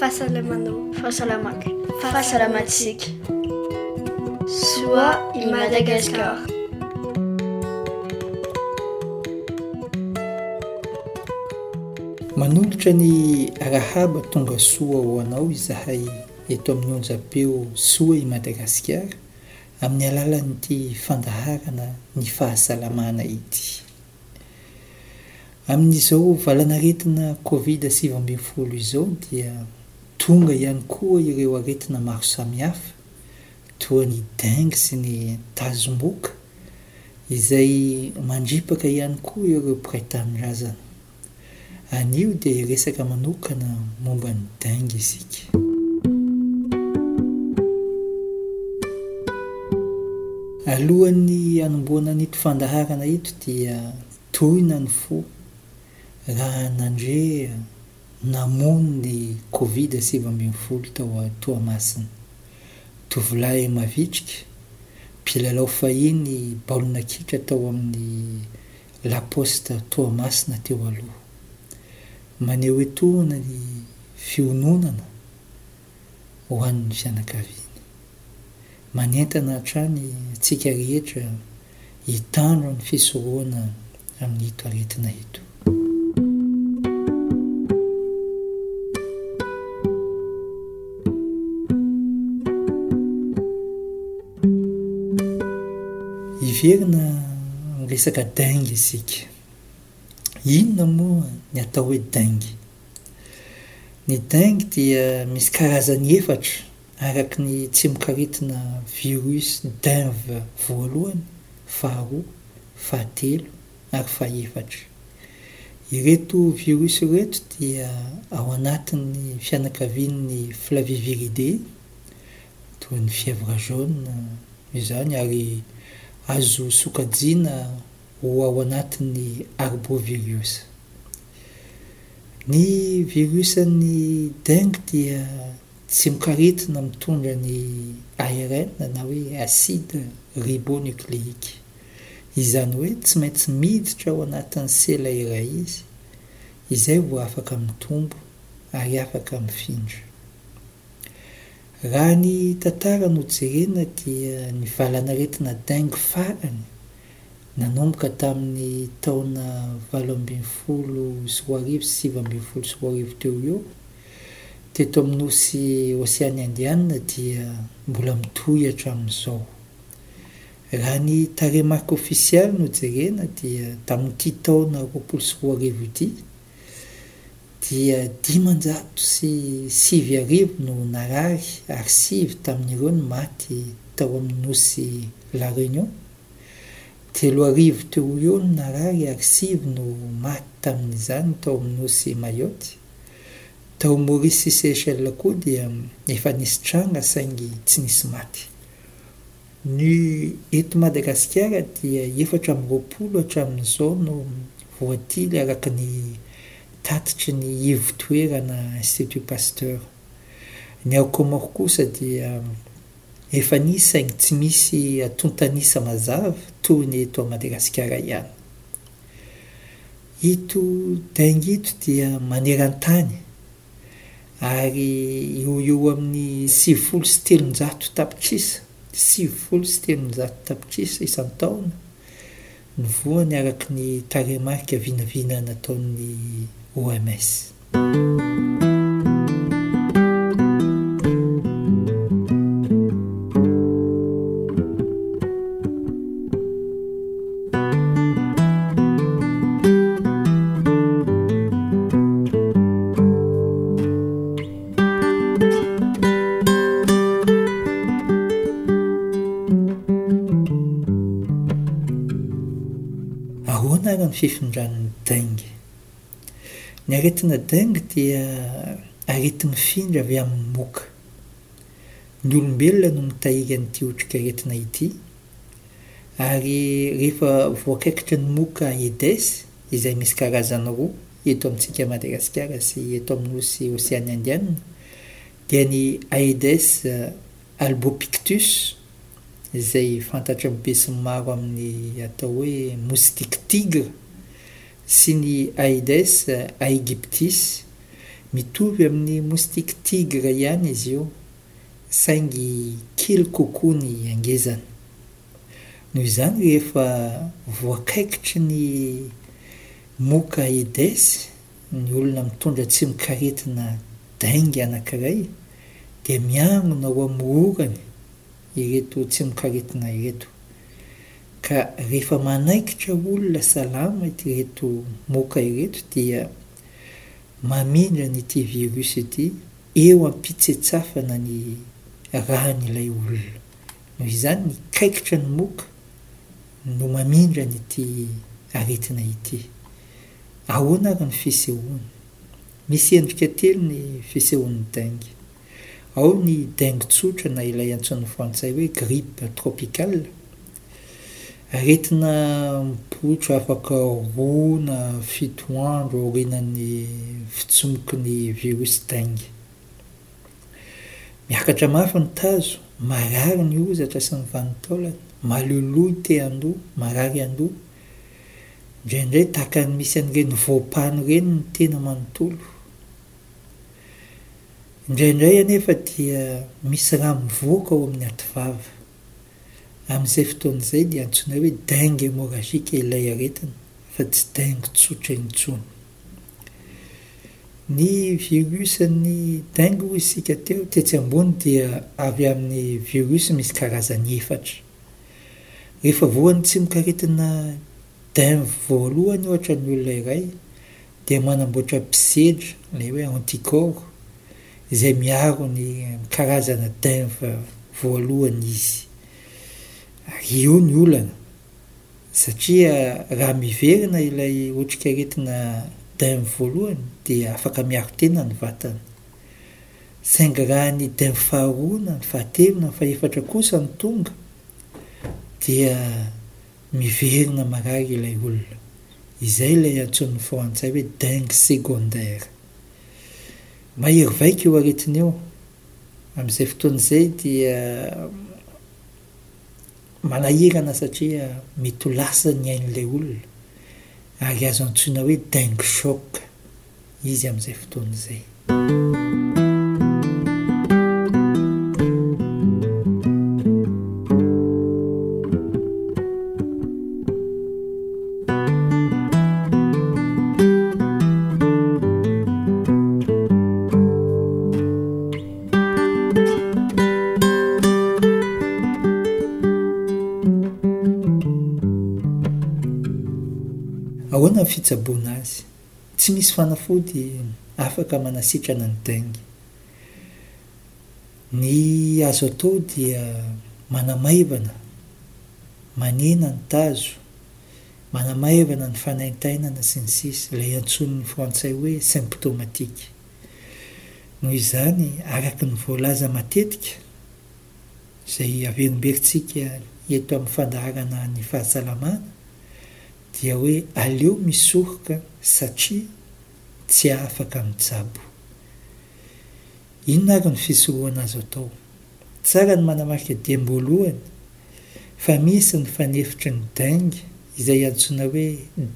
Fahasalamanao. Fahasalamako. Fahasalamantsika. Soa i Madagascar. Manolotra ny arahaba tonga soa ho anao izahay eto amin'ny onjam-peo Soa i Madagasikara amin'ny alalan'ity fandaharana ny fahasalamana ity. Amin'izao valanaretina Covid sivy ambin'ny folo izao dia tonga ihany koa ireo aretina maro samihafa toa ny dengue sy ny tazomboka izay mandripaka ihany koa ireo mpiray tanindrazana. Anio dia hiresaka manokana momba ny dengue isika. Alohan'ny hanombohana an'ito fandaharana ito dia tohina ny fo raha nandre namono ny covid sivy ambin'ny folo tao Toamasina. Tovolahy mavitrika, mpilalao fahiny baolina kitra tao amin'ny La Poste Toamasina teo aloha. Maneho etoana ny fiononana ho an'ny fianakaviany. Manentana hatrany antsika rehetra hitandro ny fisorohana amin'ito aretina ito. Hiverina amin'ny resaka dengue isika. Inona moa ny atao hoe dengue? Ny dengue dia misy karazany efatra araka ny tsimok'aretina virus denv voalohany, faharoa, fahatelo ary fahefatra. Ireto virus ireto dia ao anatin'ny fianakavian'ny Flaviviridae. toa ny fièvre jaune izany ary azo sokajiana ho ao anatin'ny arbovirus. Ny virus an'ny dengue dia tsy mikaretina mitondra ny ARN na hoe acide ribonucléique, izany hoe tsy maintsy miditra ao anatin'ny sela iray izy izay vao afaka mitombo ary afaka mifindra. Raha ny tantara no jerena dia ny valan'aretina dengue farany nanomboka tamin'ny taona valo ambin'ny folo sy roa arivo sy sivy ambin'ny folo sy roa arivo teo ho eo teto amin'ny nosy Oseany Indiana dia mbola mitohy hatramin'izao. Raha ny tarehimarika ofisialy no jerena dia tamin'ity taona roapolo sy roa arivo ity, dia dimanjato sy sivy arivo no narary ary sivy tamin'ireo no maty tao amin'ny nosy La Réunion. Telo arivo teo ho eo no narary ary sivy no maty tamin'izany tao amin'ny nosy Mayotte. Tao Maurice sy Seychelles koa dia efa nisy tranga saingy tsy nisy maty. Ny eto Madagasikara dia efatra amby roapolo hatramin'izao no voatily araka ny tatitry ny ivo-toerana Institut Pasteur. Ny ao Comores kosa dia efa nisy saingy tsy misy atontan'isa mazava toy ny eto Madagasikara ihany. Ito dengue ito dia maneran-tany ary eo ho eo amin'ny sivifolo sy telonjato tapitrisa, sivifolo sy telonjato tapitrisa isan-taona ny voany araka ny tarehimarika vinavina nataon'ny OMS. Ahoana ary ny fifindran'ny dengue? Ny aretina dengue dia areti-mifindra avy amin'ny moka. Ny olombelona no mitahiry an'ity otrikaretina ity. Ary rehefa voakaikitra ny moka Aedes, izay misy karazany roa eto amintsika Madagasikara sy eto amin'ny nosy Oseany Indianina, dia ny Aedes albopictus, izay fantatry ny besinimaro amin'ny atao hoe moustique tigre, sy ny Aedes aegyptis. Mitovy amin'ny moustique tigre ihany izy io. saingy kely kokoa ny hangezany. Noho izany rehefa voakaikitry ny moka Aedes ny olona mitondra tsimokaretina dengue anankiray dia miangona ho amin'ny orany ireto tsimokaretina ireto ka rehefa manaikitra olona salama ireto moka ireto dia Mamindra an' ity virus ity eo am-pitsetsafana ny ràn' ilay olona. Noho izany ny kaikitra ny moka no mamindra an' ity aretina ity. Ahoana ary ny fisehoany? Misy endrika telo ny fisehoan' ny dengue. Ao ny dengue tsotra na ilay antsoin' ny frantsay hoe grippe tropicale. Aretina mipoitra afaka roa na fito andro aorianan'ny fitsimoky ny virosy dengue. Miakatra mafy ny tazo, marary ny hozatra sy ny vanin-taolana, maloiloy te-handoa, marary an-doha. Indraindray tahaka ny misy an'ireny voampano ireny ny tena manontolo. Indraindray anefa dia misy rà mivoaka ao amin'ny ativava. Amin'izay fotoana izay dia antsoinay hoe dengue hémorragique ilay aretina fa tsy dengue tsotra intsony. Ny virus an'ny dengue hoy isika teo tetsy ambony dia avy amin'ny virus misy karazany efatra. Rehefa voan'ny tsimokaretina dengue voalohany ohatra ny olona iray dia manamboatra mpisedra, ilay hoe anticorps, izay miaro ny karazana denf voalohany izy. Ary io ny olana, satria raha miverina ilay otrikaretina denf voalohany dia afaka miaro tena ny vatana. Saingy raha ny denf faharoa na ny fahatelo na ny fahefatra kosa no tonga dia miverina marary ilay olona. Izay ilay antsoin'ny frantsay hoe dengue secondaire. Mahery vaika io aretina io. Amin'izay fotoana izay dia manahirana satria mety ho lasa ny ain'ilay olona ary azo antsoina hoe dengue choc izy amin'izay fotoana izay. Ahoana ny fitsaboana azy? Tsy misy fanafody afaka manasitrana ny dengue. Ny azo atao dia manamaivana, manena ny tazo. manamaivana ny fanaintainana sy ny sisa ilay antsoin'ny frantsay hoe symptomatique. Noho izany, araka ny voalaza matetika, izay averimberitsika eto amin'ny fandaharana ny fahasalamana, dia hoe aleo misoroka satria tsy afaka mijabo. Inona ary ny fisorohana azo atao? Tsara ny manamarika diam-boalohany fa misy ny fanefitry ny dengue izay antsoina hoe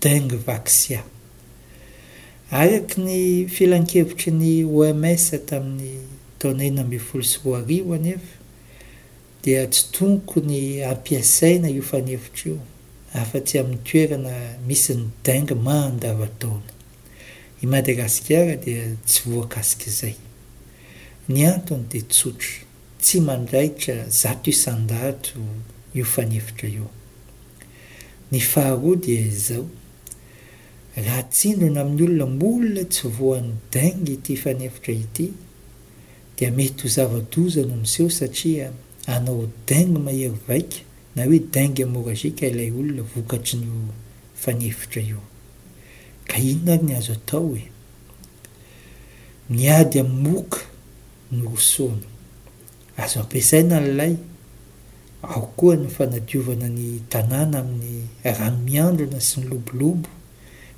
dengue-vaxia. Araka ny filankevitry ny OMS tamin'ny taona enina ambin'ny folo sy roa arivo anefa, dia tsy tonko ny hampiasaina io fanefitra io afa-tsy amin'ny toerana misy ny dengue mandava-taona. I Madagasikara dia tsy voakasik'izay. Ny antony dia tsotra, tsy mandaitra zato isan-dato io fanefitra io. Ny faharoa dia izao, raha atsindrona amin'ny olona mbola tsy voan'ny dengue ity fanefitra ity, dia mety ho zava-doza no miseho satria hanao dengue mahery vaika na hoe dengue hemorragique ilay olona vokatry ny io fanefitra io. Ka inona ary ny azo atao e? Miady amin'ny moka no rosoana. Azo ampiasaina ny lay, ao koa ny fanadiovana ny tanàna amin'ny rano miandrona sy ny lobolobo,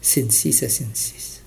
sy ny sisa sy ny sisa.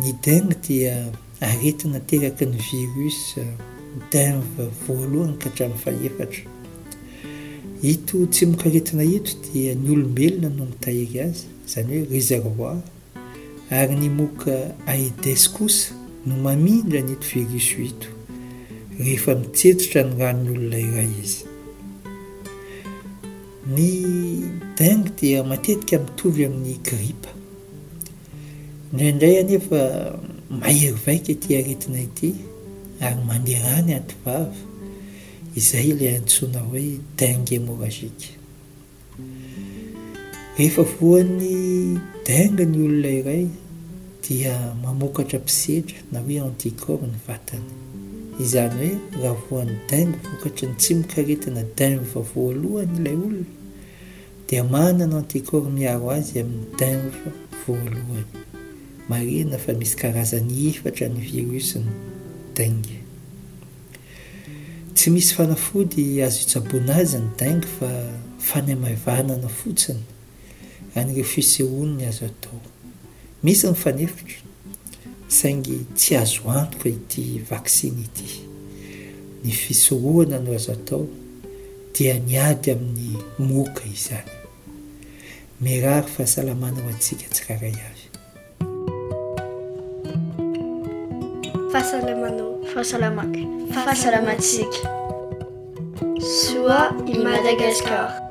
Ny dengue dia aretina ateraky ny virus denvy voalohany ka hatramin'ny fahefatra. Ito tsimokaretina ito dia ny olombelona no mitahiry azy, izany hoe réservoir, ary ny moka Aedes kosa no mamindra an'ito virus ito rehefa mitsetsitra ny ran'ny olona iray izy. Ny dengue dia matetika mitovy amin'ny gripa. Indraindray anefa mahery vaika ity aretina ity ary mandeha any antivava, izay ilay antsoina hoe dengue hémorragique. Rehefa voan'ny dengue ny olona iray dia mamokatra mpisedra na hoe anticorps ny vatany. Izany hoe raha voan'ny dengue vokatry ny tsimokaretina dengue voalohany ilay olona, dia manana anticorps miaro azy amin'ny denf voalohany. Marihina fa misy karazany efatra ny virus-n'ny dengue. Tsy misy fanafody azo itsaboana azy ny dengue fa fanamaivanana fotsiny an'ireo fisehoan'ny azo atao. Misy ny fanefitra, saingy tsy azo antoka ity vaksiny ity. Ny fisorohana no azo atao. dia ny ady amin'ny moka izany. Mirary fahasalamana ho antsika tsirairay avy. Fahasalamanao. Fahasalamako. Fahasalamantsika. Soa i Madagascar.